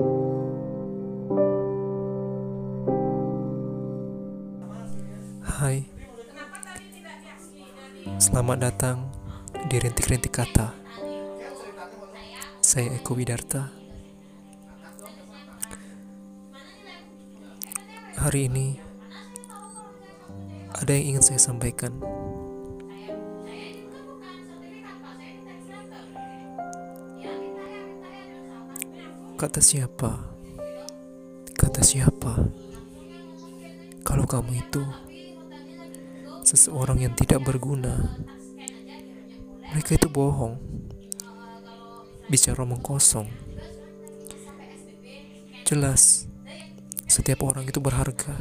Hai, selamat datang di Rintik-Rintik Kata. Saya Eko Widarta. Hari ini ada yang ingin saya sampaikan. Kata siapa? Kata siapa? Kalau kamu itu seseorang yang tidak berguna, mereka itu bohong, bicara omong kosong. Jelas, setiap orang itu berharga,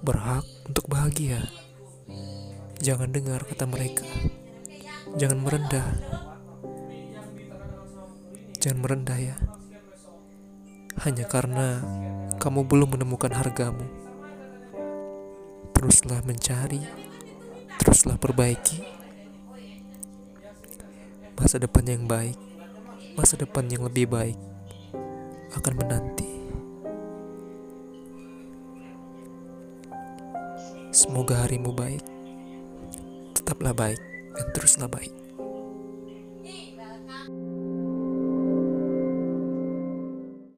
berhak untuk bahagia. Jangan dengar kata mereka, jangan merendah, jangan merendah ya hanya karena kamu belum menemukan hargamu. Teruslah mencari, teruslah perbaiki masa depan yang baik, masa depan yang lebih baik akan menanti. Semoga harimu baik, tetaplah baik, dan teruslah baik.